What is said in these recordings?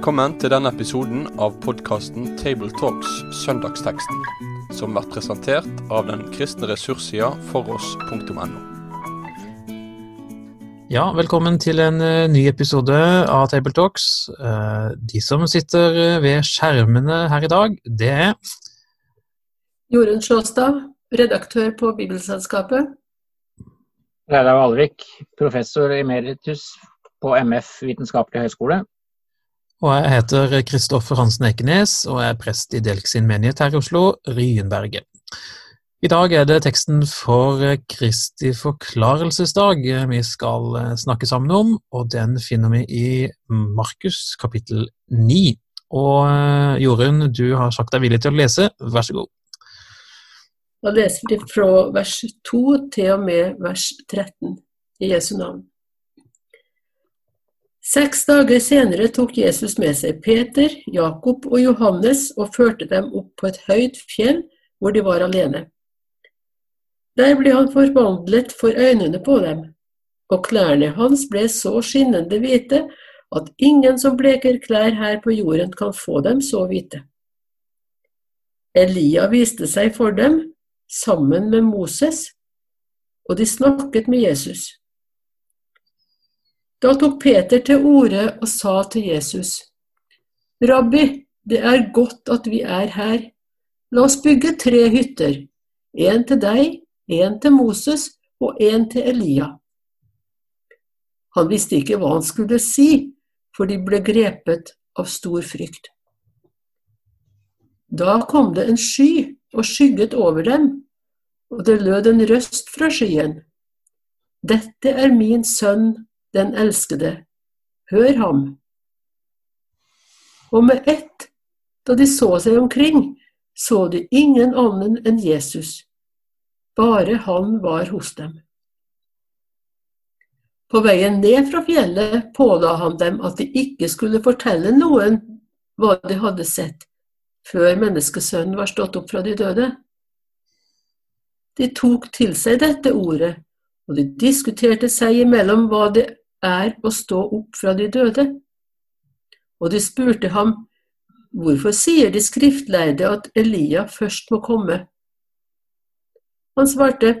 Velkommen til denne episoden av podkasten Tabletalks Søndagsteksten, som blir presentert av den kristne ressurssida foross.no. Ja, velkommen til en eh, ny episode av Tabletalks. Eh, De som sitter eh, ved skjermene her i dag, det er Jorunn Slåstad, redaktør på Bibelselskapet. Reidar Valvik, professor emeritus på MF Vitenskapelig høgskole. Og jeg heter Kristoffer Hansen Ekenes og er prest i Delk sin menighet her i Oslo, Ryenberget. I dag er det teksten for Kristi forklarelsesdag vi skal snakke sammen om, og den finner vi i Markus kapittel 9. Og Jorunn, du har sagt deg villig til å lese, vær så god. Da leser vi fra vers 2 til og med vers 13 i Jesu navn. Seks dager senere tok Jesus med seg Peter, Jakob og Johannes og førte dem opp på et høyt fjell hvor de var alene. Der ble han forvandlet for øynene på dem, og klærne hans ble så skinnende hvite at ingen som bleker klær her på jorden kan få dem så hvite. Elia viste seg for dem sammen med Moses, og de snakket med Jesus. Da tok Peter til orde og sa til Jesus, Rabbi, det er godt at vi er her. La oss bygge tre hytter, en til deg, en til Moses og en til Elia. Han visste ikke hva han skulle si, for de ble grepet av stor frykt. Da kom det en sky og skygget over dem, og det lød en røst fra skyen. Dette er min sønn, den elskede, hør ham. Og med ett, da de så seg omkring, så de ingen annen enn Jesus, bare han var hos dem. På veien ned fra fjellet påla han dem at de ikke skulle fortelle noen hva de hadde sett, før menneskesønnen var stått opp fra de døde. De tok til seg dette ordet, og de diskuterte seg imellom hva det er å stå opp fra de døde. Og de spurte ham, hvorfor sier de skriftlærde at Elia først må komme? Han svarte,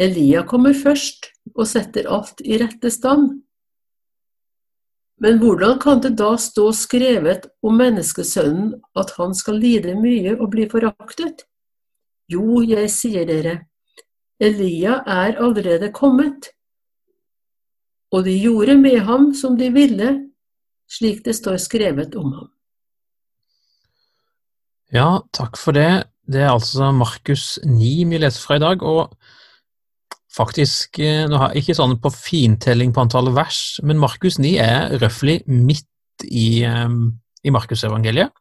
Elia kommer først og setter alt i rette stand. Men hvordan kan det da stå skrevet om menneskesønnen at han skal lide mye og bli foraktet? Jo, jeg sier dere, Elia er allerede kommet, og de gjorde med ham som de ville, slik det står skrevet om ham. Ja, takk for det. Det er altså Markus 9 vi leser fra i dag, og faktisk jeg ikke sånn på fintelling på antall vers, men Markus 9 er røftlig midt i, i Markusevangeliet.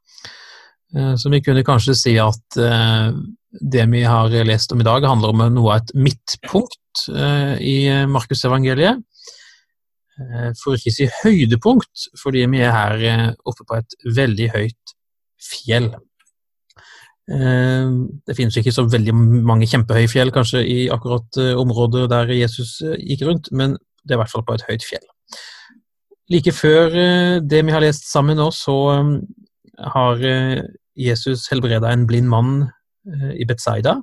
Så vi kunne kanskje si at det vi har lest om i dag, handler om noe av et midtpunkt i Markusevangeliet. For ikke å si høydepunkt, fordi vi er her oppe på et veldig høyt fjell. Det finnes ikke så veldig mange kjempehøye fjell kanskje i akkurat området der Jesus gikk rundt, men det er i hvert fall på et høyt fjell. Like før det vi har lest sammen nå, så har Jesus helbreda en blind mann i Betzaida.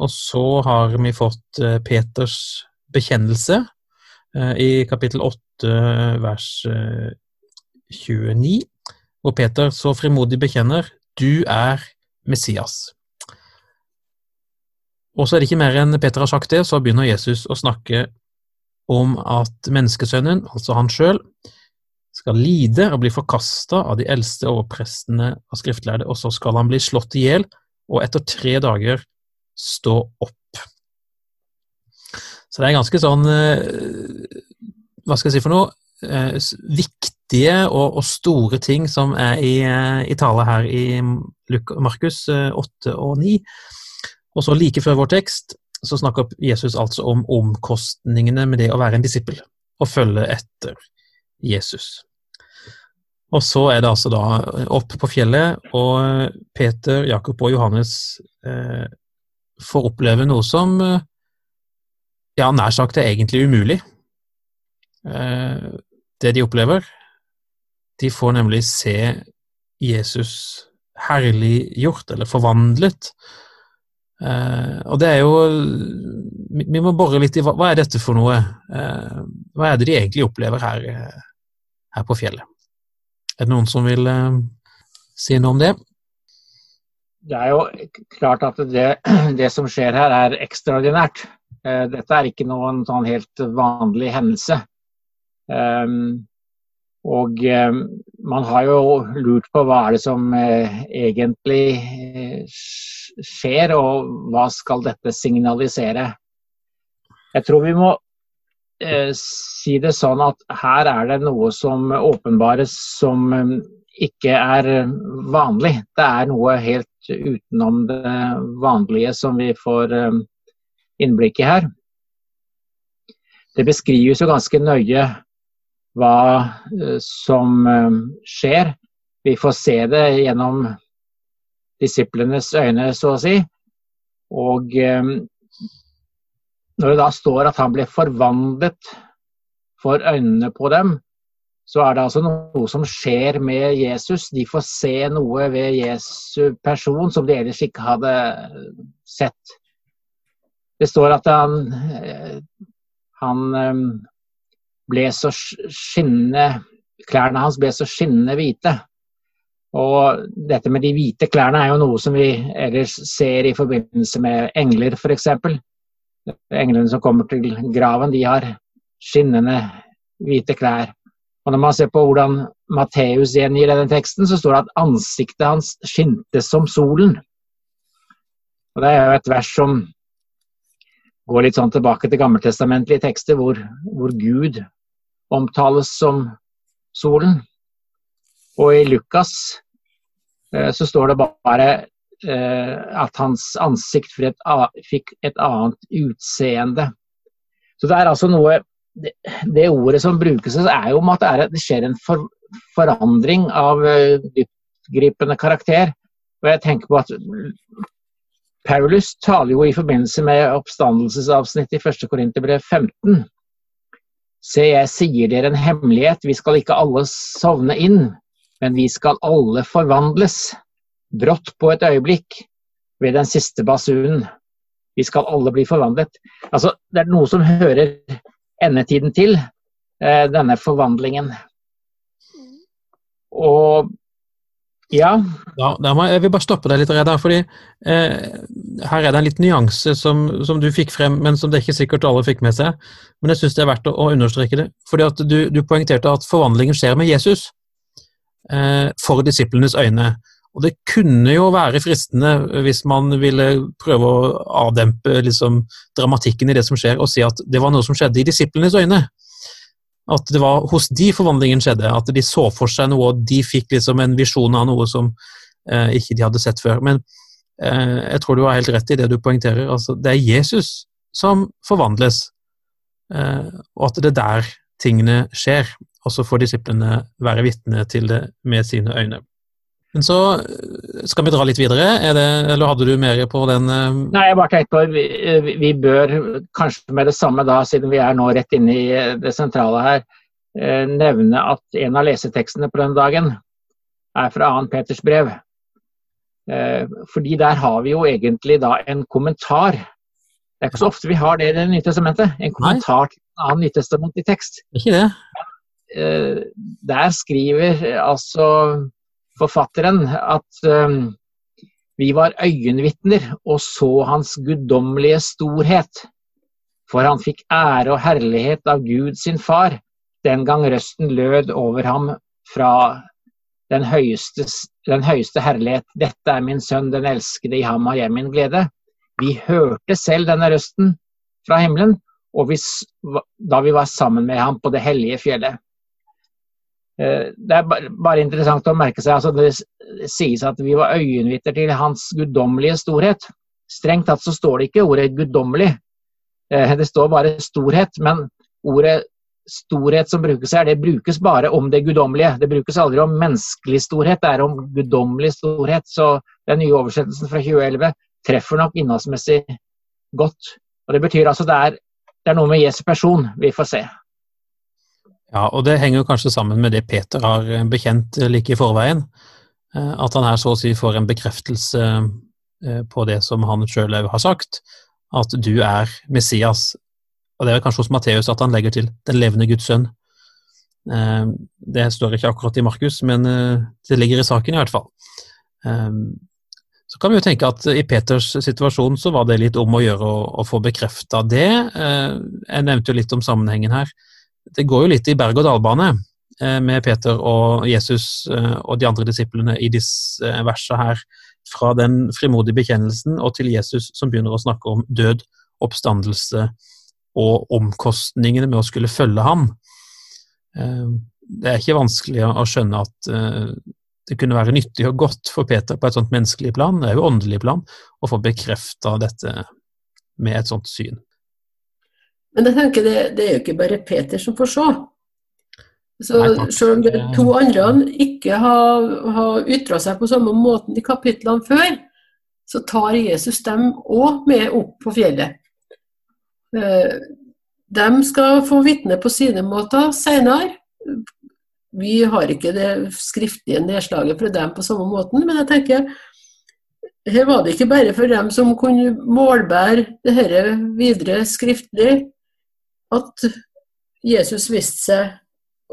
Og så har vi fått Peters bekjennelse i kapittel 8 vers 29, hvor Peter så frimodig bekjenner du er Messias. Og så er det ikke mer enn Peter har sagt det, så begynner Jesus å snakke om at menneskesønnen, altså han sjøl, skal lide og bli forkasta av de eldste overprestene av skriftlærde, og så skal han bli slått i hjel, og etter tre dager stå opp. Så det er ganske sånn Hva skal jeg si for noe? Viktige og, og store ting som er i, i tale her i Markus 8 og 9. Og så like før vår tekst så snakker Jesus altså om omkostningene med det å være en disippel, og følge etter Jesus. Og så er det altså da opp på fjellet, og Peter, Jakob og Johannes eh, får oppleve noe som ja, nær sagt er egentlig umulig. Eh, det de opplever, De får nemlig se Jesus herliggjort, eller forvandlet. Eh, og det er jo Vi må bore litt i hva, hva er dette for noe? Eh, hva er det de egentlig opplever her, her på fjellet? Er det noen som vil si noe om det? Det er jo klart at det, det som skjer her, er ekstraordinært. Dette er ikke noen sånn helt vanlig hendelse. Um, og eh, man har jo lurt på hva er det som eh, egentlig eh, skjer, og hva skal dette signalisere. Jeg tror vi må si det sånn at her er det noe som åpenbares som ikke er vanlig. Det er noe helt utenom det vanlige som vi får innblikk i her. Det beskrives jo ganske nøye hva eh, som eh, skjer. Vi får se det gjennom disiplenes øyne, så å si. Og eh, når det da står at han ble forvandlet for øynene på dem, så er det altså noe som skjer med Jesus. De får se noe ved Jesu person som de ellers ikke hadde sett. Det står at han, han ble så skinnende Klærne hans ble så skinnende hvite. Og dette med de hvite klærne er jo noe som vi ellers ser i forbindelse med engler, f.eks. Englene som kommer til graven, de har skinnende hvite klær. Og når man ser på hvordan Matteus gjengir denne teksten, så står det at ansiktet hans skinte som solen. Og Det er jo et vers som går litt sånn tilbake til gammeltestamentlige tekster, hvor, hvor Gud omtales som solen. Og i Lukas eh, så står det bare eh, at hans ansikt fikk et annet utseende. Så det er altså noe Det, det ordet som brukes, er jo om at det, er, skjer en forandring av uh, dyptgripende karakter. Og jeg tenker på at Paulus taler jo i forbindelse med oppstandelsesavsnittet i 1. Korinterbrev 15 Se, jeg sier dere en hemmelighet, vi skal ikke alle sovne inn, men vi skal alle forvandles, brått på et øyeblikk, ved den siste basunen. Vi skal alle bli forvandlet. Altså, det er noe som hører endetiden til, eh, denne forvandlingen. Og ja. ja må, jeg vil bare stoppe deg litt, der, fordi eh, her er det en litt nyanse som, som, du fikk frem, men som det ikke sikkert alle fikk med seg. Men jeg syns det er verdt å, å, understreke det. fordi at du, du, poengterte at forvandlingen skjer med Jesus eh, for disiplenes øyne. Og det kunne jo være fristende, hvis man ville prøve å avdempe liksom, dramatikken i det som skjer, og si at det var noe som skjedde i disiplenes øyne. At det var hos de forvandlingen skjedde, at de så for seg noe, og de fikk liksom en visjon av noe som eh, ikke de hadde sett før. Men eh, jeg tror du har helt rett i det du poengterer. Altså, det er Jesus som forvandles, eh, og at det er der tingene skjer. Og så får disiplene være vitne til det med sine øyne. Men så eh, skal vi dra litt videre, det, eller hadde du mer på den? Uh... Nei, jeg bare tenkte på vi, vi, bør kanskje med det samme da, siden vi er nå rett inne i det sentrale her, eh, nevne at en av lesetekstene på den dagen er fra 2. Peters brev. Eh, fordi der har vi jo egentlig da en kommentar. Det er ikke så ofte vi har det i Det nye testamentet. En kommentar Nei. til en annen nytestamentlig tekst. Ikke det? Eh, der skriver altså forfatteren at um, vi var øyenvitner og så hans guddommelige storhet. For han fikk ære og herlighet av Gud sin far, den gang røsten lød over ham fra den høyeste, den høyeste herlighet. Dette er min sønn, den elskede, i ham har jeg min glede. Vi hørte selv denne røsten fra himmelen, og vi, da vi var sammen med ham på det hellige fjellet. Eh, det er bare interessant å merke seg altså Det sies at vi var øyenvitner til hans guddommelige storhet. Strengt tatt så står det ikke ordet guddommelig, eh, det står bare storhet. Men ordet storhet som brukes her, det brukes bare om det guddommelige. Det brukes aldri om menneskelig storhet, det er om guddommelig storhet. Så den nye oversettelsen fra 2011 treffer nok innholdsmessig godt. Og Det betyr altså det det er noe med Jesu person vi får se. Ja, og det henger jo kanskje sammen med det Peter har bekjent like i forveien. At han her så å si får en bekreftelse på det som han sjøl har sagt, at du er Messias. Og det er kanskje hos Matteus at han legger til 'den levende Guds sønn'. Det står ikke akkurat i Markus, men det ligger i saken i hvert fall. Så kan vi jo tenke at i Peters situasjon så var det litt om å gjøre å, få bekrefta det. Eh, jeg nevnte jo litt om sammenhengen her. Det går jo litt i berg-og-dal-bane eh, med Peter og Jesus eh, og de andre disiplene i disse versene her. Fra den frimodige bekjennelsen og til Jesus som begynner å snakke om død, oppstandelse og omkostningene med å skulle følge ham. Det er ikke vanskelig å skjønne at det kunne være nyttig og godt for Peter på et sånt menneskelig plan, det er jo åndelig plan, å få bekrefta dette med et sånt syn. Men jeg tenker det, det, er jo ikke bare Peter som får se. Så Selv om de to andre ikke har, har ytra seg på samme måten i kapitlene før, så tar Jesus dem òg med opp på fjellet. Eh, de skal få vitne på sine måter senere, vi har ikke det skriftlige nedslaget fra dem på samme måten, men jeg tenker her var det ikke bare for dem som kunne målbære dette videre skriftlig, at Jesus viste seg,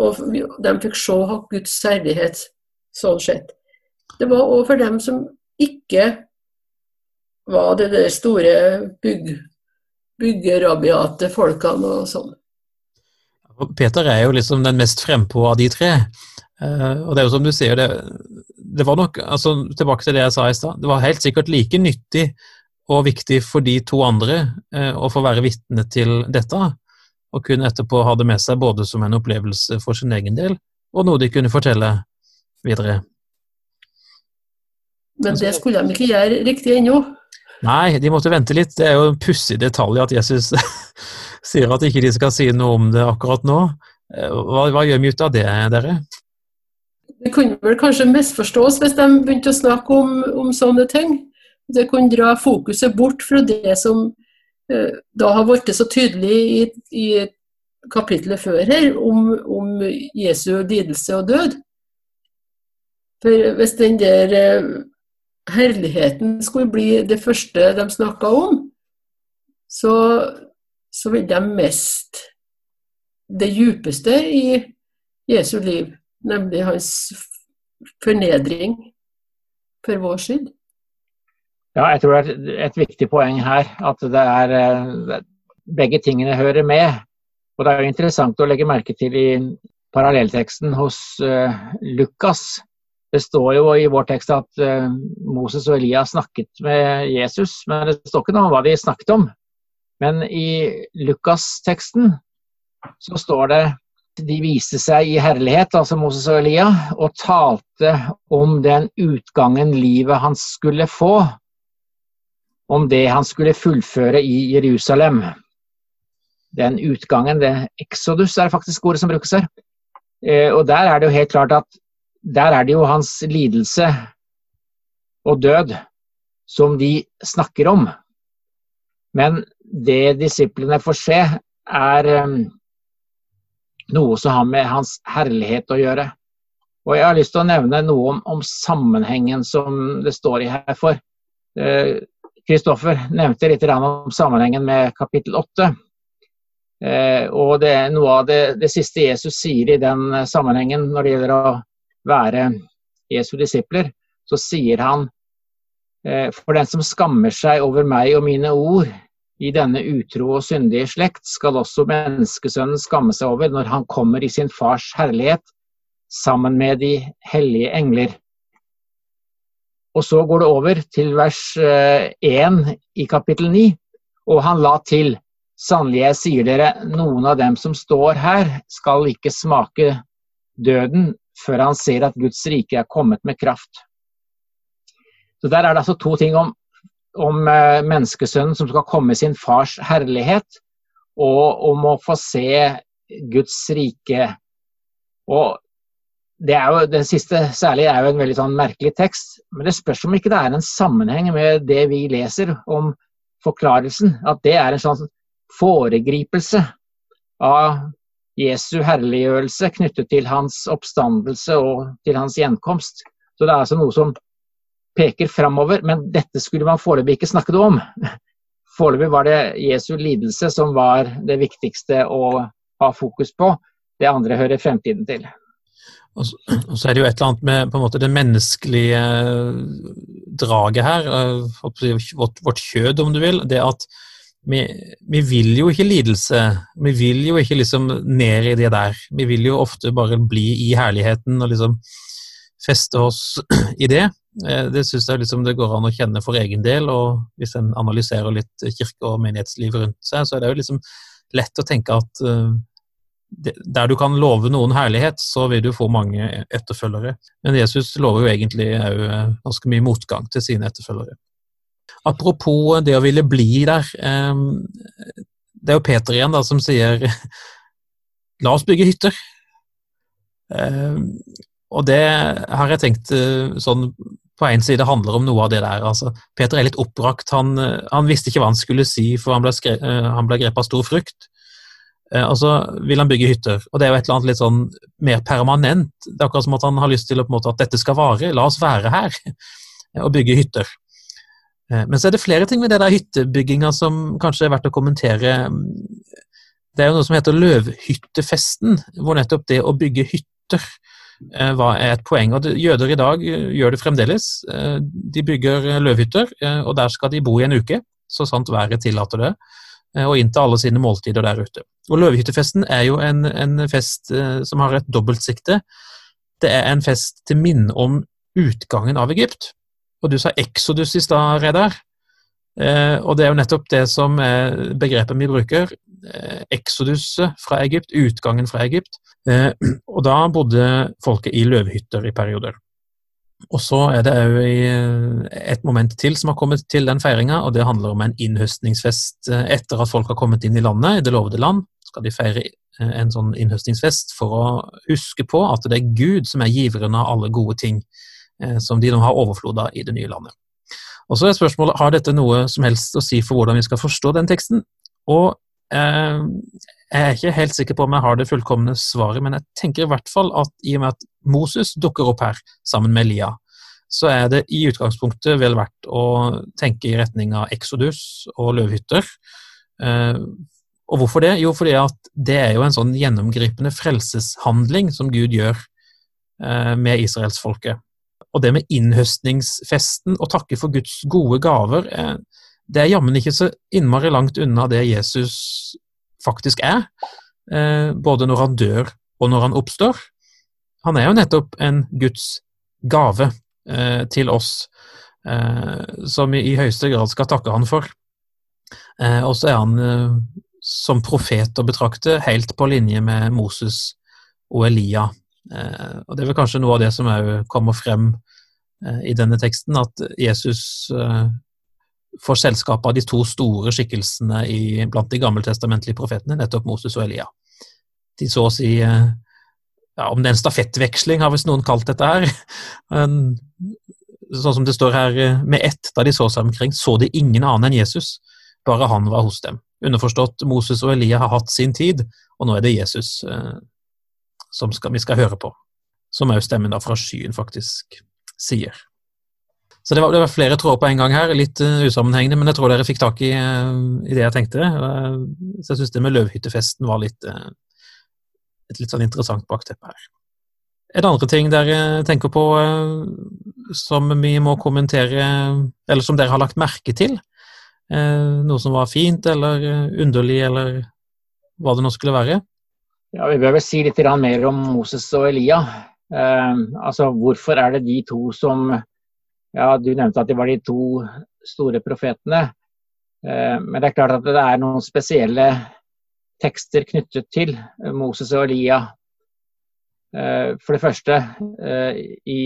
og de fikk se Guds særlighet sånn sett. Det var òg for dem som ikke var det der store bygg, byggerabiate folkene og sånn. Peter er jo liksom den mest frempå av de tre. Uh, og det er jo som du sier, det, det var nok altså Tilbake til det jeg sa i stad. Det var helt sikkert like nyttig og viktig for de to andre uh, å få være vitne til dette. Og kunne etterpå ha det med seg både som en opplevelse for sin egen del, og noe de kunne fortelle videre. Men det skulle de ikke gjøre riktig ennå? Nei, de måtte vente litt. Det er jo en pussig detalj at Jesus sier at ikke de skal si noe om det akkurat nå. Hva, hva gjør vi ut av det, dere? Det kunne vel kanskje misforstås hvis de begynte å snakke om, om sånne ting. Det kunne dra fokuset bort fra det som da har blitt så tydelig i, i kapittelet før her, om, om, Jesu lidelse og død. For hvis den der eh, herligheten skulle bli det første de snakka om, så så vil de miste det djupeste i Jesu liv, nemlig hans fornedring for vår skyld. Ja, jeg tror det er et viktig poeng her at det er eh, begge tingene hører med. Og det er jo interessant å legge merke til i parallellteksten hos uh, Lukas. Det står jo i vår tekst at uh, Moses og Elias snakket med Jesus, men det står ikke noe om hva de snakket om. Men i Lukas-teksten så står det de viste seg i herlighet, altså Moses og Elia, og talte om den utgangen livet hans skulle få. Om det han skulle fullføre i Jerusalem. Den utgangen, det Exodus er faktisk ordet som brukes her. Eh, og der er det jo helt klart at der er det jo hans lidelse og død som de snakker om. Men det disiplene får se, er um, noe som har med hans herlighet å gjøre. Og Jeg har lyst til å nevne noe om, om sammenhengen som det står i her for. Kristoffer eh, nevnte litt om sammenhengen med kapittel 8. Eh, og det er noe av det, det, siste Jesus sier i den sammenhengen når det gjelder å være Jesu disipler, så sier han eh, for den som skammer seg over meg og mine ord, i denne utro og syndige slekt skal også menneskesønnen skamme seg over når han kommer i sin fars herlighet sammen med de hellige engler. Og så går det over til vers 1 eh, i kapittel 9, og han la til Sannelig, jeg sier dere, noen av dem som står her, skal ikke smake døden før han ser at Guds rike er kommet med kraft. Så Der er det altså to ting om om eh, menneskesønnen som skal komme sin fars herlighet, og om å få se Guds rike. Og det, er jo, Den siste særlig er jo en veldig sånn merkelig tekst, men det spørs om ikke det er en sammenheng med det vi leser om forklarelsen. At det er en sånn foregripelse av Jesu herliggjørelse knyttet til hans oppstandelse og til hans gjenkomst. Så det er altså noe som peker framover, men dette skulle man foreløpig ikke snakke noe om. Foreløpig var det Jesu lidelse som var det viktigste å ha fokus på. Det andre hører fremtiden til. Og så er det jo et eller annet med på en måte det menneskelige draget her, vårt, vårt kjød om du vil. Det at vi, vi, vil jo ikke lidelse. Vi vil jo ikke liksom ned i det der. Vi vil jo ofte bare bli i herligheten og liksom feste oss i det. Eh, det syns jeg liksom det går an å kjenne for egen del, og hvis en analyserer litt kirke- og menighetsliv rundt seg, så er det jo liksom lett å tenke at der du kan love noen herlighet, så vil du få mange etterfølgere. Men Jesus lover jo egentlig òg eh, ganske mye motgang til sine etterfølgere. Apropos det å ville bli der. Det er jo Peter igjen da som sier la oss bygge hytter. Og det har jeg tenkt eh, sånn på en side handler om noe av det der. altså Peter er litt oppbrakt. Han, han visste ikke hva han skulle si, for han ble, skre, eh, han ble grepet av stor frykt. Eh, og så vil han bygge hytter. Og det er jo et eller annet litt sånn mer permanent. Det er akkurat som at han har lyst til måte, at dette skal vare. La oss være her og bygge hytter. Men så er det flere ting med det der hyttebygginga som kanskje er verdt å kommentere. Det er jo noe som heter løvhyttefesten, hvor nettopp det å bygge hytter var er et poeng. Og Jøder i dag eh, gjør det fremdeles. Eh, de bygger løvhytter, og der skal de bo i en uke, så sant været tillater det, og innta alle sine måltider der ute. Og Løvehyttefesten er jo en, en fest som har et dobbeltsikte. Det er en fest til minne om utgangen av Egypt. Og du sa Exodus i stad, Reidar. Eh, og det er jo nettopp det som er begrepet vi bruker. Eh, Exoduset fra Egypt, utgangen fra Egypt. Eh, og da bodde folket i løvhytter i perioder. Og så er det òg et moment til som har kommet til den feiringa, og det handler om en innhøstningsfest etter at folk har kommet inn i landet, i det lovede land. Skal de feire en sånn innhøstningsfest for å huske på at det er Gud som er giveren av alle gode ting som de nå har overflod i det nye landet. Og så er spørsmålet har dette noe som helst å si for hvordan vi skal forstå den teksten. Og eh, jeg er ikke helt sikker på om jeg har det fullkomne svaret, men jeg tenker i hvert fall at i og med at Moses dukker opp her sammen med Elia, så er det i utgangspunktet vel verdt å tenke i retning av Exodus og løvhytter. Eh, og hvorfor det? Jo, fordi at det er jo en sånn gjennomgripende frelseshandling som Gud gjør eh, med israelsfolket. Og det med innhøstningsfesten og takke for Guds gode gaver, eh, det er jammen ikke så innmari langt unna det Jesus faktisk er. Eh, både når han dør og når han oppstår. Han er jo nettopp en Guds gave eh, til oss, som vi i høyeste grad skal takke han for. Og så er han som profet å betrakte helt på linje med Moses og Elia. Eh, og Det er vel kanskje noe av det som òg kommer frem eh, i denne teksten, at Jesus eh, selskapet av de to store skikkelsene i, blant de gammeltestamentlige profetene, nettopp Moses og Elia. De så å si ja, Om det er en stafettveksling, har visst noen kalt dette her. sånn som det står her, med ett da de så seg omkring, så de ingen annen enn Jesus, bare han var hos dem. Underforstått, Moses og Elia har hatt sin tid, og nå er det Jesus som skal, vi skal høre på. Som òg stemmen da fra skyen faktisk sier. Så det var, det var, flere tråder på en gang her, litt uh, usammenhengende, men jeg tror dere fikk tak i, uh, i det jeg tenkte. Uh, så jeg syns det med løvhyttefesten var litt, et litt sånn interessant bakteppe her. Er det andre ting dere tenker på som vi må kommentere, eller som dere har lagt merke til? noe som var fint eller underlig, eller hva det nå skulle være? Ja, Vi bør vel si litt mer om Moses og Elia. Eh, altså, Hvorfor er det de to som ja, Du nevnte at de var de to store profetene. Eh, men det er klart at det er noen spesielle tekster knyttet til Moses og Elia. Eh, for det første, eh, i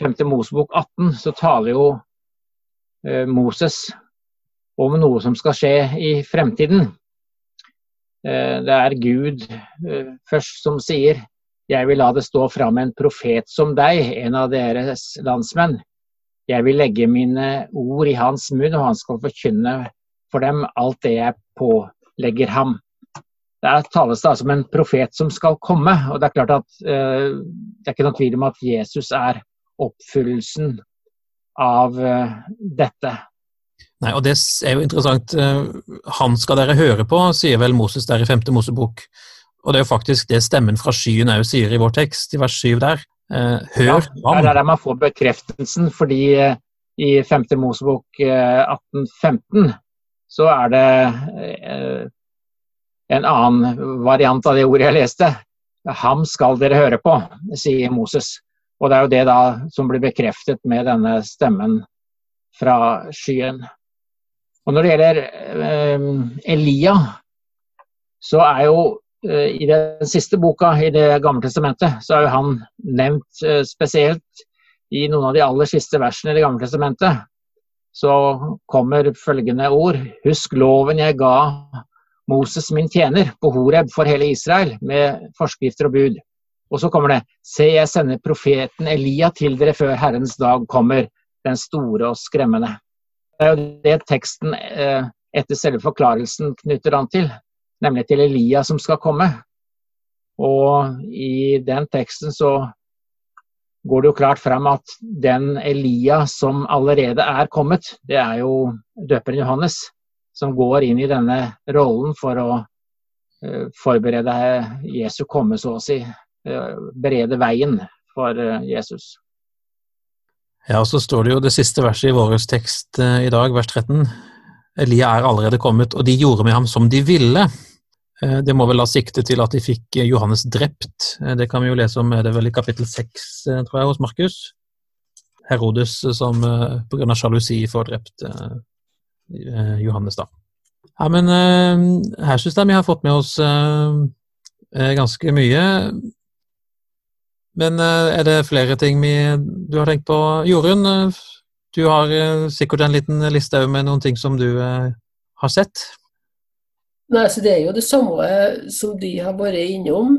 5. Eh, Mosebok 18 så taler jo eh, Moses om noe som skal skje i fremtiden. Eh, det er Gud eh, først som sier jeg vil la det stå fram en profet som deg, en av deres landsmenn. Jeg vil legge mine ord i hans munn, og han skal forkynne for dem alt det jeg pålegger ham. der tales det altså om en profet som skal komme. og Det er klart at eh, det er ikke noen tvil om at Jesus er oppfyllelsen av eh, dette. Nei, og Det er jo interessant. Eh, han skal dere høre på, sier vel Moses der i femte Mosebok. Og det er jo faktisk det stemmen fra skyen òg sier i vår tekst, i vers 7 der. Eh, hør ja, ham. Det er der man får bekreftelsen, fordi i 5. Mosebok 1815 så er det en annen variant av det ordet jeg leste. Ham skal dere høre på, sier Moses. Og det er jo det da som blir bekreftet med denne stemmen fra skyen. Og når det gjelder eh, Elia, så er jo eh, i den siste boka i Det gamle testamentet, så er jo han nevnt eh, spesielt i noen av de aller siste versene i Det gamle testamentet. Så kommer følgende ord. Husk loven jeg ga Moses min tjener på Horeb for hele Israel, med forskrifter og bud. Og så kommer det Se, jeg sender profeten Elia til dere før Herrens dag kommer, den store og skremmende. Det er jo det teksten eh, etter selve forklarelsen knytter an til, nemlig til Elia som skal komme. Og i den teksten så går det jo klart frem at den Elia som allerede er kommet, det er jo døperen Johannes, som går inn i denne rollen for å uh, forberede Jesu komme, så å si. Eh, berede veien for eh, Jesus. Ja, og så står det jo det siste verset i vår tekst eh, i dag, vers 13. Elia er allerede kommet, og de gjorde med ham som de ville. Det må vel ha sikte til at de fikk Johannes drept. Det kan vi jo lese om er det vel i kapittel 6, tror jeg, hos Markus. Herodes som pga. sjalusi får drept Johannes, da. Ja, men her syns jeg vi har fått med oss ganske mye. Men eh, er det flere ting vi, du har tenkt på? Jorunn, eh, du har eh, sikkert en liten liste med noen ting som du har sett? Nei, så Det er jo det samme som de har vært innom.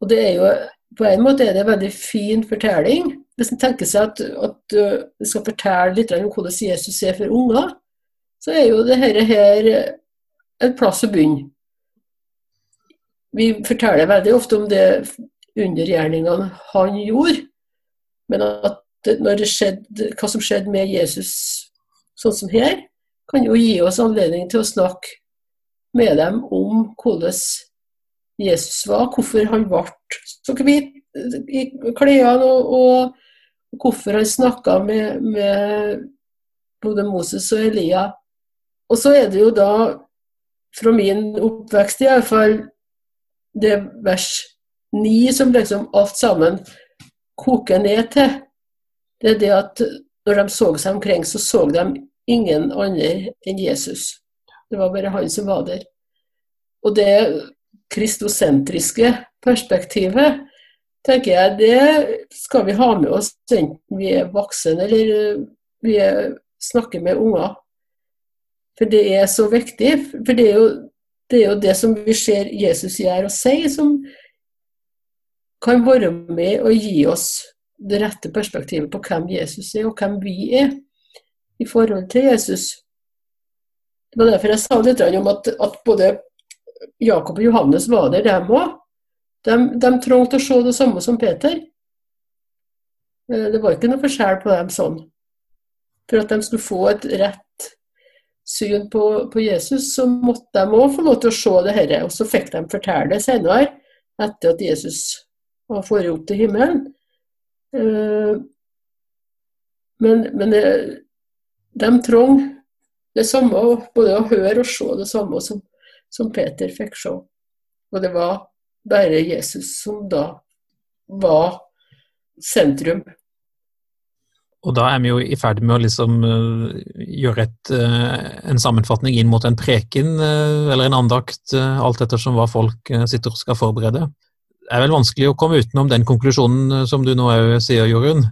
Og det er jo, På en måte er det en veldig fin fortelling. Hvis en tenker seg at, at du skal fortelle litt om hvordan Jesus er for unger, så er jo dette her en plass å begynne. Vi forteller veldig ofte om det undergjerningene han gjorde. Men at det skjedde, hva som skjedde med Jesus sånn som her, kan jo gi oss anledning til å snakke med dem om hvordan Jesus var, hvorfor han ble så hvit i klærne, og, og, hvorfor han snakka med, med både Moses og Elia. Og så er det jo da, fra min oppvekst i hvert fall, det vers ni som liksom alt sammen koker ned til, det er det at når de så seg omkring, så så de ingen andre enn Jesus. Det var bare han som var der. Og det kristosentriske perspektivet, tenker jeg, det skal vi ha med oss enten vi er voksne eller vi snakker med unger. For det er så viktig. For det er jo det, er jo det som vi ser Jesus gjør og sier, som kan være med og gi oss det rette perspektivet på hvem Jesus er, og hvem vi er i forhold til Jesus. Det var derfor jeg sa litt om at, at både Jakob og Johannes var der, dem òg. De, de trengte å se det samme som Peter. Eh, det var ikke noe forskjell på dem sånn. For at de skulle få et rett syn på, på Jesus, så måtte de òg få lov til å se det dette. Og så fikk de fortelle det senere, etter at Jesus var får opp til himmelen. Eh, men, men de trong det samme, både å høre og se det samme som, som Peter fikk se. Og det var bare Jesus som da var sentrum. Og da er vi jo i ferd med å liksom uh, gjøre et, uh, en sammenfatning inn mot en preken uh, eller en andakt, alt ettersom hva folk sitter og skal forberede Det er vel vanskelig å komme utenom den konklusjonen eh, som du nå sier, Jorunn,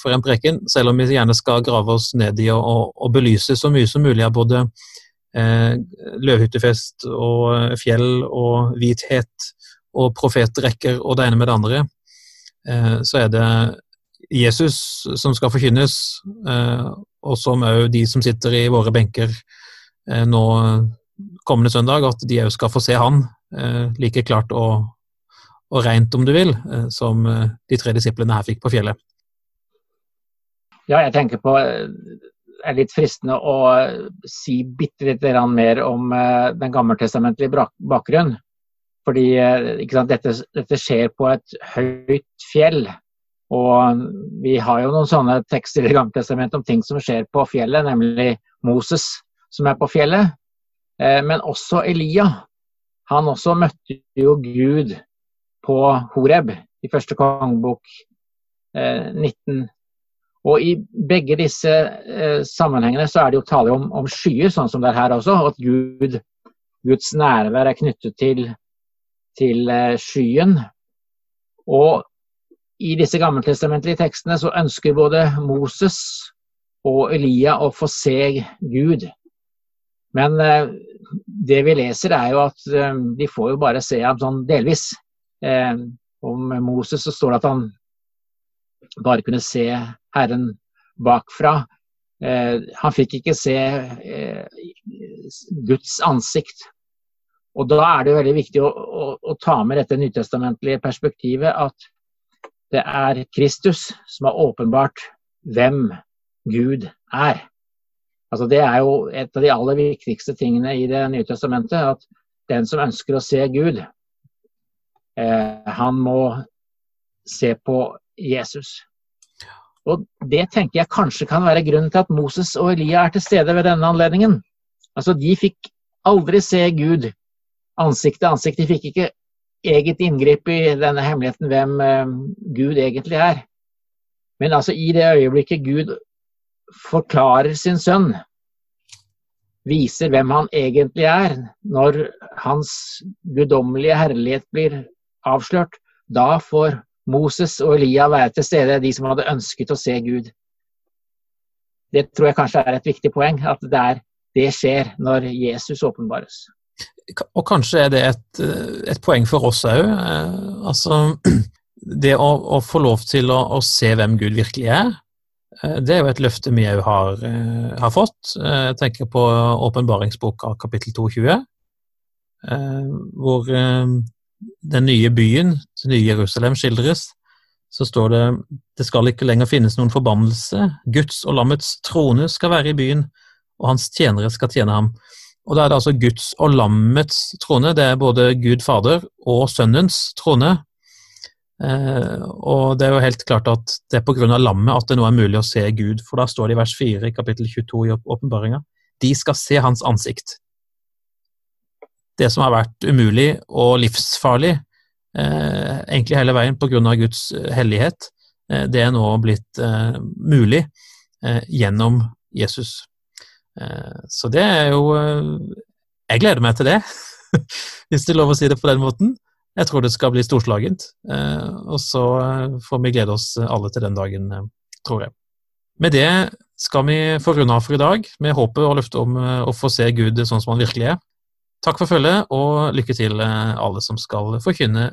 for en preken, selv om vi gjerne skal grave oss ned i og, og belyse så mye som mulig av både eh, løvhyttefest og eh, fjell og hvithet og profetrekker og det ene med det andre, eh, så er det Jesus som skal forkynnes, eh, og som òg de som sitter i våre benker eh, nå kommende søndag, at de òg skal få se han like klart og, og rent, om du vil, som de tre disiplene her fikk på fjellet. Ja, jeg tenker på Det er litt fristende å si bitte litt mer om den gammeltestamentlige bakgrunnen. Fordi sant, dette, dette, skjer på et høyt fjell. Og vi har jo noen sånne tekster i Gammeltestamentet om ting som skjer på fjellet, nemlig Moses som er på fjellet. Eh, men også Elia. Han også møtte jo Gud på Horeb i første kongebok 19. Eh, og i begge disse eh, sammenhengene så er det jo tale om, om skyer, sånn som det er her også. At Gud, Guds nærvær er knyttet til, til skyen. Og i disse gammeltestamentlige tekstene så ønsker både Moses og Elia å få se Gud. Men eh, det vi leser er jo at eh, de får jo bare se ham sånn delvis. Eh, om Moses så står det at han bare kunne se Herren bakfra. Eh, han fikk ikke se eh, Guds ansikt. Og da er det veldig viktig å, å, å ta med dette nytestamentlige perspektivet at det er Kristus som har åpenbart hvem Gud er. Altså det er jo et av de aller viktigste tingene i Det nye testamentet. At den som ønsker å se Gud, eh, han må se på Jesus. Og Det tenker jeg kanskje kan være grunnen til at Moses og Elia er til stede ved denne anledningen. Altså De fikk aldri se Gud ansikt til ansikt. De fikk ikke eget inngrip i denne hemmeligheten hvem eh, Gud egentlig er. Men altså i det øyeblikket Gud forklarer sin sønn, viser hvem han egentlig er, når hans guddommelige herlighet blir avslørt, da får Moses og Elia være til stede, de som hadde ønsket å se Gud. Det tror jeg kanskje er et viktig poeng, at det, er, det skjer når Jesus åpenbares og kanskje er det et, et poeng for oss òg. Eh, altså, det å, å, få lov til å, å, se hvem Gud virkelig er, eh, det er jo et løfte vi òg har, eh, har, fått. Jeg tenker på åpenbaringsboka kapittel 22, hvor den nye byen, det nye Jerusalem, skildres. Så står det det skal ikke lenger finnes noen forbannelse. Guds og lammets trone skal være i byen, og hans tjenere skal tjene ham. Og da er det altså Guds og lammets trone. Det er både Gud Fader og Sønnens trone. Eh, og det er jo helt klart at det er pga. lammet at det nå er mulig å se Gud. For da står det i vers 4 i kapittel 22 i åpenbaringa de skal se hans ansikt. Det som har vært umulig og livsfarlig egentlig hele veien pga. Guds hellighet, eh, det er nå blitt eh, mulig eh, gjennom Jesus. Eh, så det er jo eh, Jeg gleder meg til det, hvis det er lov å si det på den måten. Jeg tror det skal bli storslagent. Eh, og så får vi glede oss alle til den dagen, tror jeg. Med det skal vi få runde av for i dag, med håpet og løftet om å få se Gud sånn som han virkelig er. Takk for følget, og lykke til alle som skal forkynne